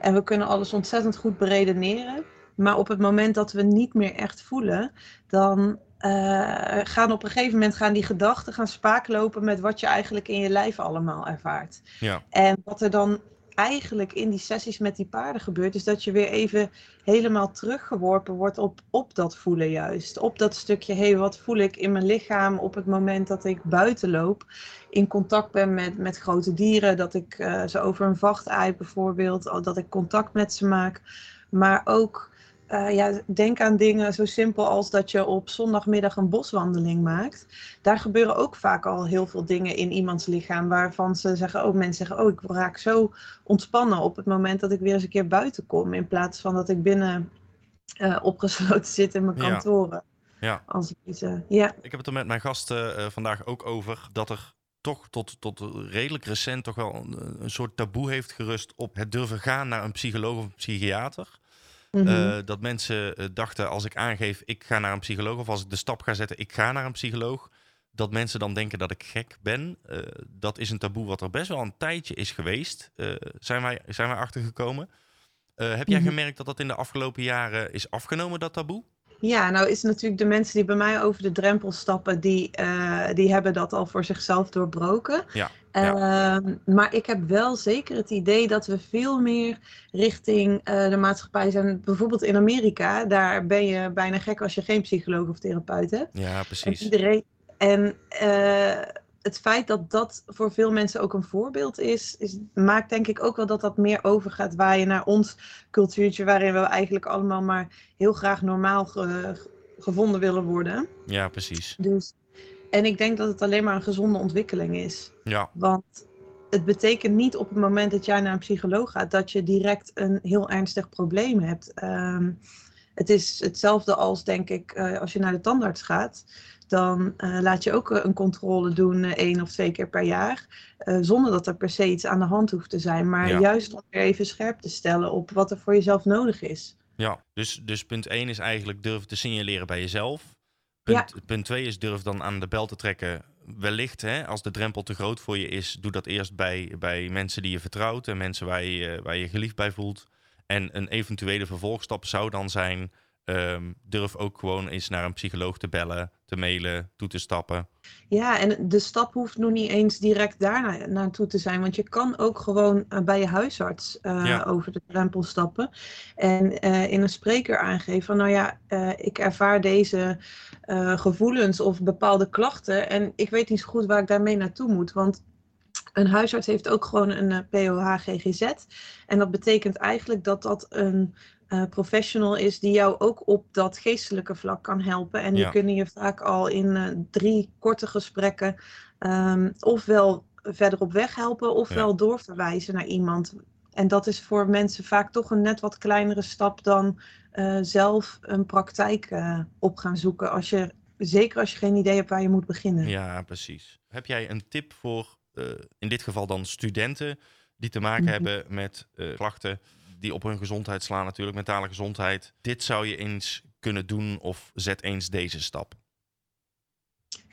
En we kunnen alles ontzettend goed beredeneren. Maar op het moment dat we niet meer echt voelen, dan uh, gaan op een gegeven moment gaan die gedachten gaan spaaklopen met wat je eigenlijk in je lijf allemaal ervaart. Ja. En wat er dan eigenlijk in die sessies met die paarden gebeurt, is dat je weer even helemaal teruggeworpen wordt op, op dat voelen juist. Op dat stukje, hé, hey, wat voel ik in mijn lichaam op het moment dat ik buiten loop, in contact ben met, met grote dieren, dat ik uh, ze over een vacht ei bijvoorbeeld, dat ik contact met ze maak. Maar ook uh, ja, denk aan dingen zo simpel als dat je op zondagmiddag een boswandeling maakt. Daar gebeuren ook vaak al heel veel dingen in iemands lichaam waarvan ze zeggen, ook oh, mensen zeggen, oh ik raak zo ontspannen op het moment dat ik weer eens een keer buiten kom, in plaats van dat ik binnen uh, opgesloten zit in mijn kantoren. Ja. ja. Als ik, uh, ja. ik heb het er met mijn gasten vandaag ook over dat er toch tot, tot redelijk recent toch wel een, een soort taboe heeft gerust op het durven gaan naar een psycholoog of een psychiater. Mm -hmm. uh, dat mensen uh, dachten, als ik aangeef, ik ga naar een psycholoog, of als ik de stap ga zetten, ik ga naar een psycholoog, dat mensen dan denken dat ik gek ben. Uh, dat is een taboe wat er best wel een tijdje is geweest, zijn, wij, zijn wij achtergekomen. heb jij -hmm. gemerkt dat dat in de afgelopen jaren is afgenomen, dat taboe? Ja, nou is natuurlijk de mensen die bij mij over de drempel stappen, die, uh, die hebben dat al voor zichzelf doorbroken. Ja, ja. Uh, maar ik heb wel zeker het idee dat we veel meer richting uh, de maatschappij zijn. Bijvoorbeeld in Amerika, daar ben je bijna gek als je geen psycholoog of therapeut hebt. Ja, precies. En, iedereen, en uh, het feit dat dat voor veel mensen ook een voorbeeld is, is, maakt denk ik ook wel dat dat meer overgaat waaien naar ons cultuurtje, waarin we eigenlijk allemaal maar heel graag normaal ge, gevonden willen worden. Ja, precies. Dus, en ik denk dat het alleen maar een gezonde ontwikkeling is. Ja. Want het betekent niet op het moment dat jij naar een psycholoog gaat, dat je direct een heel ernstig probleem hebt. Um, het is hetzelfde als, denk ik, uh, als je naar de tandarts gaat dan uh, laat je ook een controle doen uh, één of twee keer per jaar. Uh, zonder dat er per se iets aan de hand hoeft te zijn. Maar ja. juist om weer even scherp te stellen op wat er voor jezelf nodig is. Ja, dus, dus punt 1 is eigenlijk durven te signaleren bij jezelf. Punt, ja. punt 2 is durf dan aan de bel te trekken. Wellicht, hè, als de drempel te groot voor je is, doe dat eerst bij, bij mensen die je vertrouwt en mensen waar je waar je geliefd bij voelt. En een eventuele vervolgstap zou dan zijn Ehm, durf ook gewoon eens naar een psycholoog te bellen, te mailen, toe te stappen. Ja, en de stap hoeft nog niet eens direct daar na- naartoe te zijn. Want je kan ook gewoon eh, bij je huisarts eh, Ja. over de drempel stappen. En eh, in een spreker aangeven van, nou ja, ik ervaar deze gevoelens of bepaalde klachten. En ik weet niet zo goed waar ik daarmee naartoe moet. Want een huisarts heeft ook gewoon een POH-GGZ. En dat betekent eigenlijk dat dat een eh, professional is die jou ook op dat geestelijke vlak kan helpen. En die Ja. kunnen je vaak al in eh, drie korte gesprekken ehm, ofwel verder op weg helpen, ofwel doorverwijzen naar iemand. En dat is voor mensen vaak toch een net wat kleinere stap dan eh, zelf een praktijk op gaan zoeken. Als je, zeker als je geen idee hebt waar je moet beginnen. Ja, precies. Heb jij een tip voor, in dit geval dan studenten, die te maken Mhm. hebben met klachten die op hun gezondheid slaan, natuurlijk, mentale gezondheid. Dit zou je eens kunnen doen of zet eens deze stap.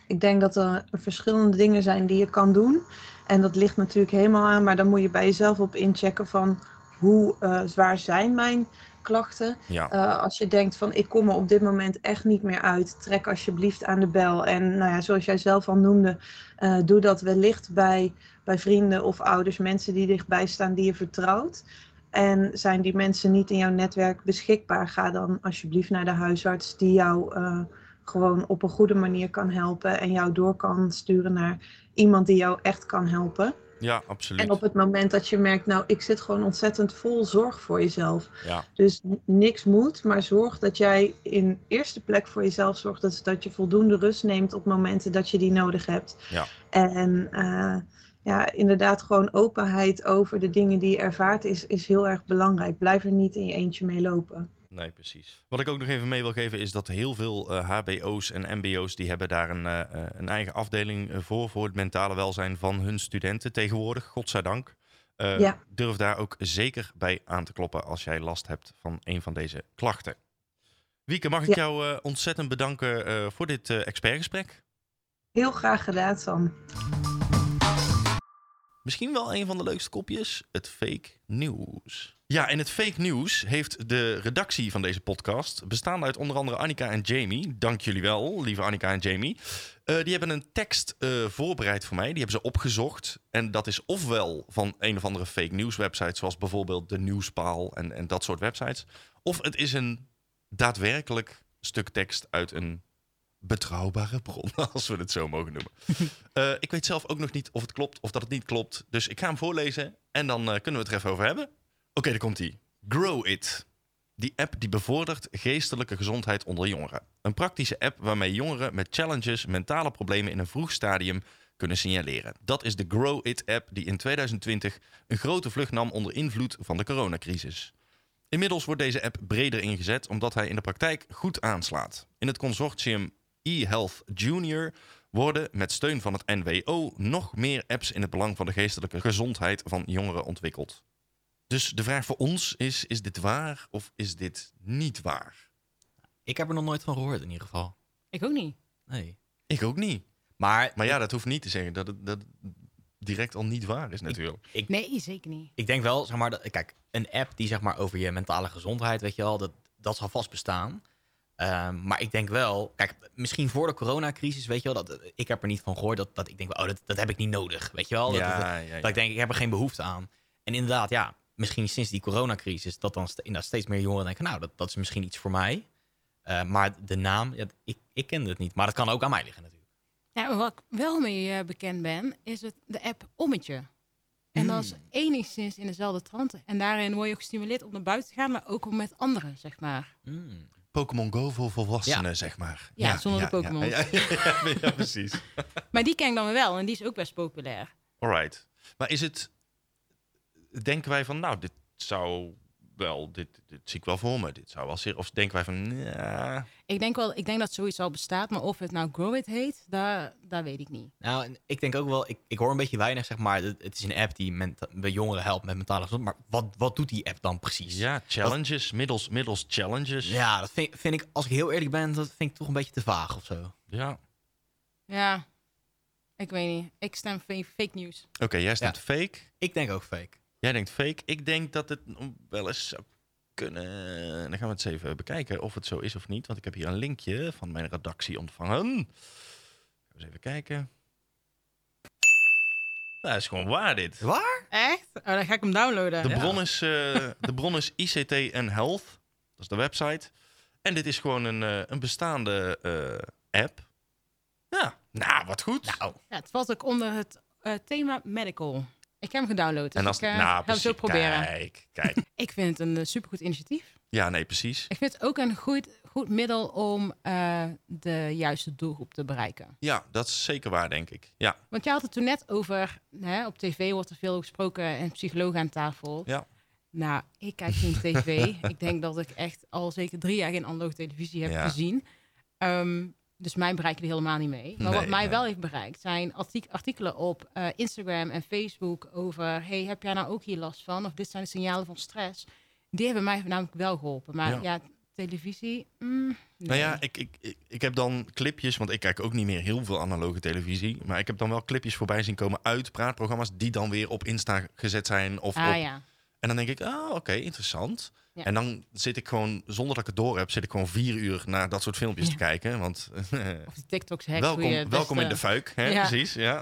Ik denk dat er verschillende dingen zijn die je kan doen. En dat ligt natuurlijk helemaal aan, maar dan moet je bij jezelf op inchecken van hoe eh, zwaar zijn mijn klachten. Ja, Eh, als je denkt van ik kom er op dit moment echt niet meer uit, trek alsjeblieft aan de bel. En nou ja, zoals jij zelf al noemde, eh, doe dat wellicht bij, bij vrienden of ouders, mensen die dichtbij staan die je vertrouwt. En zijn die mensen niet in jouw netwerk beschikbaar, ga dan alsjeblieft naar de huisarts die jou eh, gewoon op een goede manier kan helpen en jou door kan sturen naar iemand die jou echt kan helpen. ja absoluut. En op het moment dat je merkt, nou, ik zit gewoon ontzettend vol zorg voor jezelf. Ja, Dus niks moet, maar zorg dat jij in eerste plek voor jezelf zorgt. Dat, dat je voldoende rust neemt op momenten dat je die nodig hebt. Ja. En eh, ja, inderdaad, gewoon openheid over de dingen die je ervaart is, is heel erg belangrijk. Blijf er niet in je eentje mee lopen. nee, precies. Wat ik ook nog even mee wil geven is dat heel veel eh, HBO's en MBO's die hebben daar een, eh, eh, een eigen afdeling eh, voor, voor het mentale welzijn van hun studenten tegenwoordig, godzijdank. Eh Ja. Durf daar ook zeker bij aan te kloppen als jij last hebt van een van deze klachten. Wieke, mag ik Ja. jou eh, ontzettend bedanken eh, voor dit eh, expertgesprek? Heel graag gedaan, Sam. Misschien wel een van de leukste kopjes, het fake nieuws. Ja, en het fake nieuws heeft de redactie van deze podcast, bestaande uit onder andere Annika en Jamie. Dank jullie wel, lieve Annika en Jamie. Eh, die hebben een tekst eh, voorbereid voor mij, die hebben ze opgezocht. En dat is ofwel van een of andere fake news website, zoals bijvoorbeeld de Nieuwspaal en, en dat soort websites. Of het is een daadwerkelijk stuk tekst uit een betrouwbare bron, *laughs* als we het zo mogen noemen. *laughs* Eh, ik weet zelf ook nog niet of het klopt of dat het niet klopt. Dus ik ga hem voorlezen en dan eh, kunnen we het er even over hebben. Oké, daar komt hij. Grow It. Die app die bevordert geestelijke gezondheid onder jongeren. Een praktische app waarmee jongeren met challenges, mentale problemen in een vroeg stadium kunnen signaleren. Dat is de Grow It app die in 2020 een grote vlucht nam onder invloed van de coronacrisis. Inmiddels wordt deze app breder ingezet omdat hij in de praktijk goed aanslaat. In het consortium eHealth Junior worden met steun van het NWO nog meer apps in het belang van de geestelijke gezondheid van jongeren ontwikkeld. Dus de vraag voor ons is: is dit waar of is dit niet waar? Ik heb er nog nooit van gehoord in ieder geval. Ik ook niet. Nee. Ik ook niet. Maar, Maar ja, dat hoeft niet te zeggen dat het, dat het direct al niet waar is natuurlijk. ik, Nee, zeker niet. ik denk wel, zeg maar, dat, kijk, een app die zeg maar over je mentale gezondheid, weet je wel, dat, dat zal vast bestaan. Ehm, maar ik denk wel, kijk, misschien voor de coronacrisis, weet je wel, dat, ik heb er niet van gehoord dat, dat ik denk, oh, dat, dat heb ik niet nodig, weet je wel. Dat, dat- ja, ja, Dat ik denk, ik heb er geen behoefte aan. En inderdaad, ja, misschien sinds die coronacrisis, dat dan inderdaad steeds meer jongeren denken, nou, dat, dat is misschien iets voor mij. Eh, maar de naam, ja, ik, ik kende het niet. Maar dat kan ook aan mij liggen natuurlijk. Ja, maar wat ik wel mee eh, bekend ben, is het, de app Ommetje. En dat is enigszins in dezelfde trant. En daarin word je ook gestimuleerd om naar buiten te gaan, maar ook om met anderen, zeg maar. Hmm. Pokémon Go voor volwassenen, zeg maar. Ja, zonder de Pokémon. Ja, precies. *laughs* Maar die ken ik dan wel en die is ook best populair. Alright. Maar is het. Denken wij van, nou, dit zou wel. Dit, dit zie ik wel voor me. Dit zou wel zeer. Of denken wij van. Ja, Ik denk, wel, ik denk dat zoiets al bestaat, maar of het nou Grow It heet, daar, daar weet ik niet. Nou, ik denk ook wel, ik, ik hoor een beetje weinig, zeg maar. Het, het is een app die ment- bij jongeren helpt met mentale gezondheid. Maar wat, wat doet die app dan precies? ja challenges, middels, middels challenges. Ja, dat vind, vind ik, als ik heel eerlijk ben, dat vind ik toch een beetje te vaag of zo. Ja. Ja, ik weet niet. Ik stem fa- fake news. Oké, jij stemt fake. Ik denk ook fake. Jij denkt fake. Ik denk dat het wel eens zou kunnen. Dan gaan we het eens even bekijken of het zo is of niet. Want ik heb hier een linkje van mijn redactie ontvangen. Eens even kijken. Nou, dat is gewoon waar dit. Waar? Echt? Oh, dan ga ik hem downloaden. De Ja. bron, is, eh, de bron is ICT en Health. Dat is de website. En dit is gewoon een, eh, een bestaande eh, app. Ja, nou, wat goed. Nou, Ja, het valt ook onder het eh, thema medical. Ik heb hem gedownload, dus en als, ik eh, nou, ga precies, zo proberen. Kijk, kijk. *laughs* Ik vind het een eh, supergoed initiatief. Ja, nee, precies. Ik vind het ook een goed, goed middel om eh, de juiste doelgroep te bereiken. Ja, dat is zeker waar, denk ik. Ja, Want je had het toen net over, hè, op tv wordt er veel gesproken en psychologen aan tafel. Ja. Nou, ik kijk geen tv. *laughs* ik denk dat ik echt al zeker drie jaar geen analoge televisie heb Ja. gezien. Ehm, dus mij bereiken die helemaal niet mee. Maar Nee, wat mij nee. wel heeft bereikt zijn artik- artikelen op eh, Instagram en Facebook over... hey, heb jij nou ook hier last van? Of dit zijn de signalen van stress. Die hebben mij namelijk wel geholpen. Maar Ja. ja, televisie... mm, Nou ja, ik, ik, ik, ik heb dan clipjes, want ik kijk ook niet meer heel veel analoge televisie. Maar ik heb dan wel clipjes voorbij zien komen uit praatprogramma's die dan weer op Insta gezet zijn. Of Ah op, ja. En dan denk ik, ah, oké, interessant. Ja. En dan zit ik gewoon, zonder dat ik het door heb, zit ik gewoon vier uur naar dat soort filmpjes Ja. te kijken. Want *laughs* Of die TikToks hacks. welkom, welkom in de fuik, hè? Ja. precies. *laughs* Ja.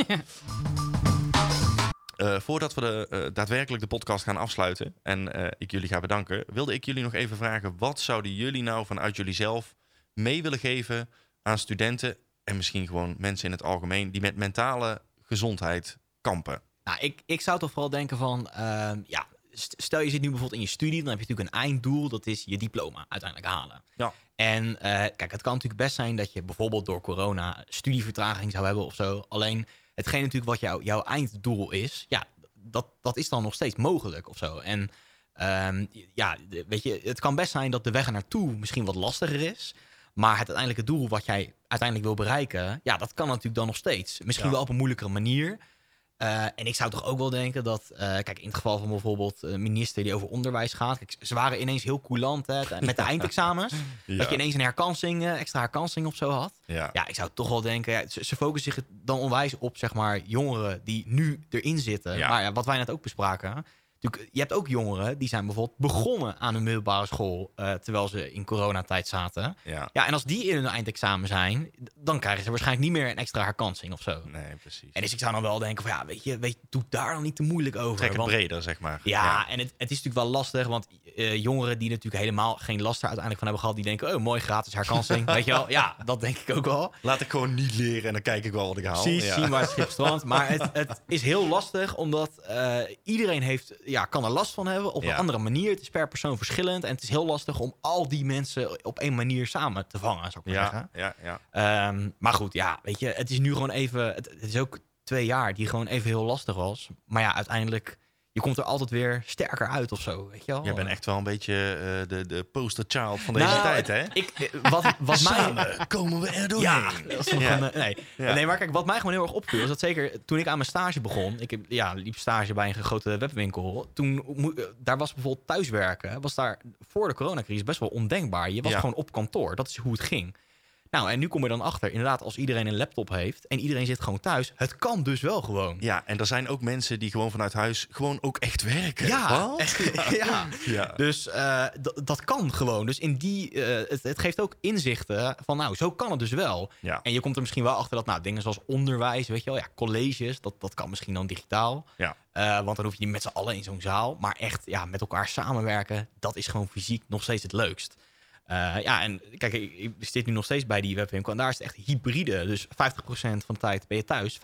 Eh, voordat we de, eh, daadwerkelijk de podcast gaan afsluiten en eh, ik jullie ga bedanken, wilde ik jullie nog even vragen: wat zouden jullie nou vanuit jullie zelf mee willen geven aan studenten en misschien gewoon mensen in het algemeen die met mentale gezondheid kampen? Nou, ik, ik zou toch vooral denken van, ehm, ja, stel je zit nu bijvoorbeeld in je studie, dan heb je natuurlijk een einddoel, dat is je diploma uiteindelijk halen. Ja. En eh, kijk, het kan natuurlijk best zijn dat je bijvoorbeeld door corona studievertraging zou hebben of zo. Alleen hetgeen natuurlijk wat jouw jouw einddoel is, ja, dat, dat is dan nog steeds mogelijk of zo. En ehm, ja, weet je, het kan best zijn dat de weg er naartoe misschien wat lastiger is. Maar het uiteindelijke doel wat jij uiteindelijk wil bereiken, ja, dat kan natuurlijk dan nog steeds. Misschien Ja. wel op een moeilijkere manier. Eh, en ik zou toch ook wel denken dat, eh, kijk, in het geval van bijvoorbeeld een minister die over onderwijs gaat. Kijk, ze waren ineens heel coulant hè, met de *laughs* eindexamens. Dat je ineens een herkansing, eh, extra herkansing of zo had. ja. Ja, ik zou toch wel denken, ja, ze, ze focussen zich dan onwijs op, zeg maar, jongeren die nu erin zitten. Maar ja, wat wij net ook bespraken. Natuurlijk, je hebt ook jongeren die zijn bijvoorbeeld begonnen aan een middelbare school eh, terwijl ze in coronatijd zaten. ja. Ja, en als die in hun eindexamen zijn, dan krijgen ze waarschijnlijk niet meer een extra herkansing of zo. Nee, precies. En dus ik zou dan wel denken van ja, weet je, weet, doe daar dan niet te moeilijk over. Trek het want- breder, zeg maar. ja, en het, het is natuurlijk wel lastig, want eh, jongeren die natuurlijk helemaal geen last er uiteindelijk van hebben gehad, die denken, oh mooi, gratis herkansing. *laughs* weet je wel? Ja, dat denk ik ook wel. Laat ik gewoon niet leren en dan kijk ik wel wat ik haal. Precies, ja. zien waar het *laughs* schip strandt. Maar het, het is heel lastig, omdat eh, iedereen heeft, ja, kan er last van hebben op Ja. een andere manier. Het is per persoon verschillend en het is heel lastig om al die mensen op één manier samen te vangen, zou ik maar zeggen. Ja, ja, ja. Ehm, maar goed, ja, weet je, het is nu gewoon even. Het, het is ook twee jaar die gewoon even heel lastig was. Maar ja, uiteindelijk, je komt er altijd weer sterker uit of zo, weet je wel. Jij bent echt wel een beetje eh, de, de poster child van deze Nou, tijd, hè? Ik, wat, wat mij. Samen komen we er doorheen. Ja, dat is nog Ja. een, nee. Ja. nee, maar kijk, wat mij gewoon heel erg opviel, is dat zeker toen ik aan mijn stage begon, ik heb, ja, liep stage bij een grote webwinkel, toen eh, daar was bijvoorbeeld thuiswerken, was daar voor de coronacrisis best wel ondenkbaar. Je was Ja. gewoon op kantoor, dat is hoe het ging. Nou, en nu kom je dan achter, inderdaad, als iedereen een laptop heeft en iedereen zit gewoon thuis, het kan dus wel gewoon. Ja, en er zijn ook mensen die gewoon vanuit huis gewoon ook echt werken. Ja, Wat? *laughs* ja. Ja. Dus eh, dat kan gewoon. Dus in die, eh, het, het geeft ook inzichten van, nou, zo kan het dus wel. Ja. En je komt er misschien wel achter dat, nou, dingen zoals onderwijs, weet je wel, ja, colleges, dat, dat kan misschien dan digitaal. Ja. Eh, want dan hoef je niet met z'n allen in zo'n zaal. Maar echt, ja, met elkaar samenwerken, dat is gewoon fysiek nog steeds het leukst. Eh, ja, en kijk, ik, ik zit nu nog steeds bij die webwinkel en daar is het echt hybride. Dus 50% van de tijd ben je thuis, 50%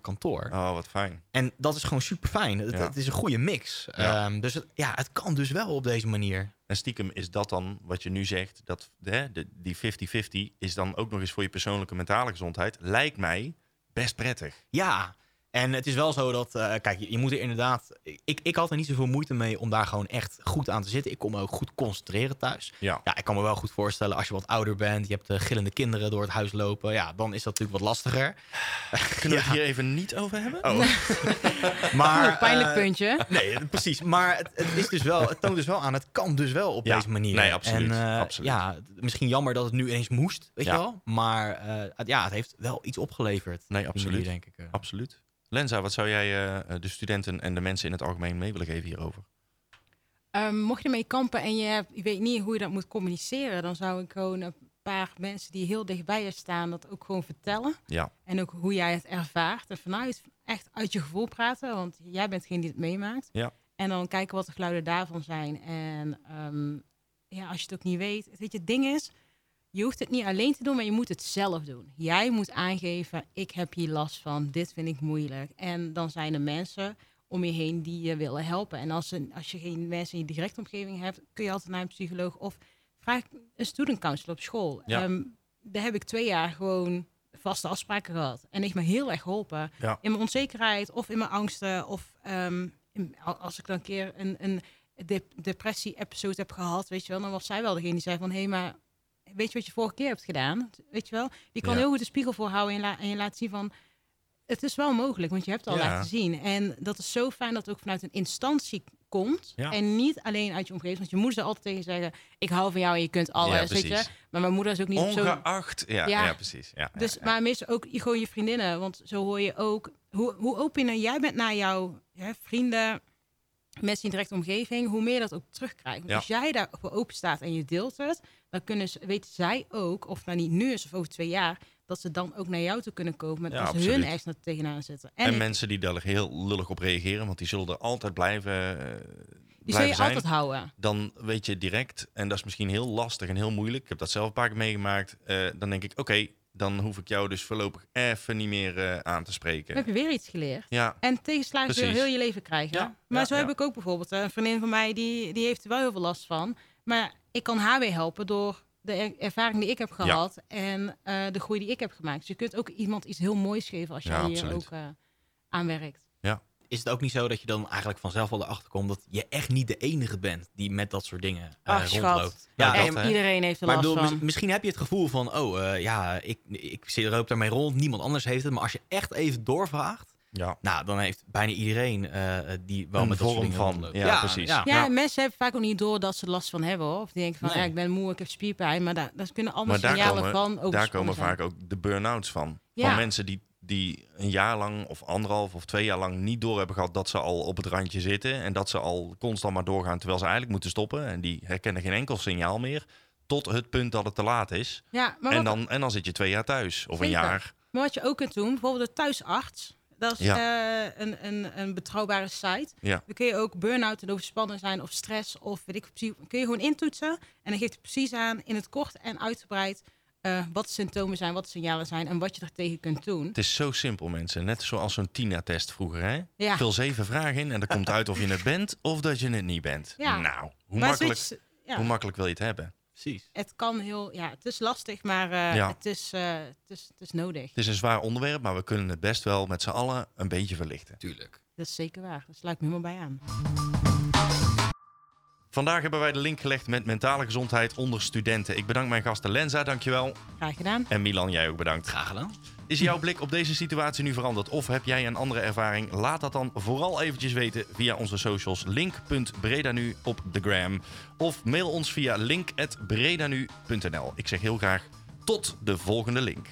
kantoor. Oh, wat fijn. En dat is gewoon super fijn. Het, Ja. het is een goede mix. Ja. Ehm, dus het, ja, het kan dus wel op deze manier. En stiekem is dat dan wat je nu zegt, dat hè, de, die 50-50 is dan ook nog eens voor je persoonlijke mentale gezondheid, lijkt mij best prettig. Ja, en het is wel zo dat, eh, kijk, je, je moet er inderdaad. Ik, ik had er niet zoveel moeite mee om daar gewoon echt goed aan te zitten. Ik kon me ook goed concentreren thuis. Ja. Ja, ik kan me wel goed voorstellen als je wat ouder bent, je hebt eh, gillende kinderen door het huis lopen. Ja, dan is dat natuurlijk wat lastiger. Kunnen we het *laughs* hier even niet over hebben? Oh. *laughs* maar, Oeh, pijnlijk eh, puntje. Nee, precies. Maar het, het, is dus wel, het toont dus wel aan, het kan dus wel op Ja, deze manier. nee, absoluut, En, eh, absoluut. Ja, misschien jammer dat het nu ineens moest, weet Ja. je wel. Maar eh, het- ja, het heeft wel iets opgeleverd. Nee, absoluut. manier, denk ik. Absoluut. Lenza, wat zou jij eh, de studenten en de mensen in het algemeen mee willen geven hierover? Ehm, mocht je ermee kampen en je, hebt, je weet niet hoe je dat moet communiceren, dan zou ik gewoon een paar mensen die heel dichtbij je staan dat ook gewoon vertellen. Ja. En ook hoe jij het ervaart. En vanuit echt uit je gevoel praten, want jij bent degene die het meemaakt. Ja. En dan kijken wat de geluiden daarvan zijn. En ehm, ja, als je het ook niet weet. Weet je, het ding is, je hoeft het niet alleen te doen, maar je moet het zelf doen. Jij moet aangeven, ik heb hier last van, dit vind ik moeilijk. En dan zijn er mensen om je heen die je willen helpen. En als, een, als je geen mensen in je directe omgeving hebt, kun je altijd naar een psycholoog of vraag een student counselor op school. Ja. Ehm, daar heb ik twee jaar gewoon vaste afspraken gehad. En heeft me heel erg geholpen. Ja. In mijn onzekerheid of in mijn angsten. Of ehm, in- als ik dan een keer een, een dep- depressie-episode heb gehad, weet je wel, dan was zij wel degene die zei van, hé, maar weet je wat je vorige keer hebt gedaan? Weet je wel? Je kan Ja. heel goed de spiegel voorhouden en, la- en je laat zien van, het is wel mogelijk, want je hebt het al Ja. laten zien. En dat is zo fijn dat het ook vanuit een instantie komt. Ja. En niet alleen uit je omgeving. Want je moeder zal altijd tegen zeggen, ik hou van jou en je kunt alles, weet je. Maar mijn moeder is ook niet zo... Ongeacht. Ja, ja. Ja. precies. Ja, Dus, maar meestal ook je- gewoon je vriendinnen. Want zo hoor je ook hoe, hoe opener jij bent naar jouw hè, vrienden, mensen in directe omgeving, hoe meer dat ook terugkrijgt. Als jij daarvoor open staat en je deelt het, dan kunnen ze, weten zij ook, of nou niet nu is of over twee jaar, dat ze dan ook naar jou toe kunnen komen met Ja, als absoluut. hun naar tegenaan zitten. En, En ik- mensen die daar heel lullig op reageren, want die zullen er altijd blijven, eh, die zul je zijn. altijd houden. Dan weet je direct, en dat is misschien heel lastig en heel moeilijk. Ik heb dat zelf een paar keer meegemaakt. eh, dan denk ik, oké, dan hoef ik jou dus voorlopig even niet meer eh, aan te Dan spreken. heb je weer iets geleerd. Ja, En tegenslagen zul je heel je leven krijgen. Ja, maar ja, zo heb ik ook bijvoorbeeld een vriendin van mij, die, die heeft er wel heel veel last van. Maar ik kan haar weer helpen door de er- ervaring die ik heb gehad en eh, de groei die ik heb gemaakt. Dus je kunt ook iemand iets heel moois geven als je Ja, hier absoluut. ook eh, aan werkt. Is het ook niet zo dat je dan eigenlijk vanzelf wel erachter komt dat je echt niet de enige bent die met dat soort dingen eh, Ach, schat. rondloopt? Ja, Ja, dat, en- hè? Iedereen heeft er maar last bedoel, van. mis- misschien heb je het gevoel van, oh eh, ja, ik, ik zit er ook daarmee rond, niemand anders heeft het. Maar als je echt even doorvraagt, ja. nou, dan heeft bijna iedereen eh, die wel Een met vorm van, rondloopt. ja, precies. Ja. ja, Ja. mensen hebben vaak ook niet door dat ze last van hebben. Hoor. Of die denken van, Nee. ja, ik ben moe, ik heb spierpijn. Maar daar, daar kunnen allemaal Maar daar signalen komen, van daar overspannen komen zijn. vaak ook de burn-outs van. Ja. Van mensen die, die een jaar lang of anderhalf of twee jaar lang niet door hebben gehad dat ze al op het randje zitten. En dat ze al constant maar doorgaan terwijl ze eigenlijk moeten stoppen. En die herkennen geen enkel signaal meer. Tot het punt dat het te laat is. Ja, maar En wat- dan, en dan zit je twee jaar thuis. Of een jaar. Maar wat je ook kunt doen, bijvoorbeeld de thuisarts. Dat is Ja. eh, een, een, een betrouwbare site. Ja. Dan kun je ook burn-out en overspannen zijn of stress of weet ik precies. Kun je gewoon intoetsen en dan geeft het precies aan in het kort en uitgebreid eh, wat de symptomen zijn, wat de signalen zijn en wat je er tegen kunt doen. Het is zo simpel, mensen. Net zoals zo'n Tina-test vroeger. Hè? Ja. Vul zeven vragen in en er komt uit of je het bent of dat je het niet bent. Ja. Nou, hoe Maar makkelijk, zoiets- ja, hoe makkelijk wil je het hebben? Precies. het kan heel, ja, het is lastig, maar eh, Ja. het, is, eh, het, is, het is nodig. Het is een zwaar onderwerp, maar we kunnen het best wel met z'n allen een beetje verlichten. Tuurlijk. Dat is zeker waar. Daar sluit ik me helemaal bij aan. Vandaag hebben wij de link gelegd met mentale gezondheid onder studenten. Ik bedank mijn gasten Lenza, dankjewel. Graag gedaan. En Milan, jij ook bedankt. Graag gedaan. Is jouw blik op deze situatie nu veranderd of heb jij een andere ervaring? Laat dat dan vooral eventjes weten via onze socials link.bredanu op de gram. Of mail ons via link.bredanu.nl. Ik zeg heel graag tot de volgende link.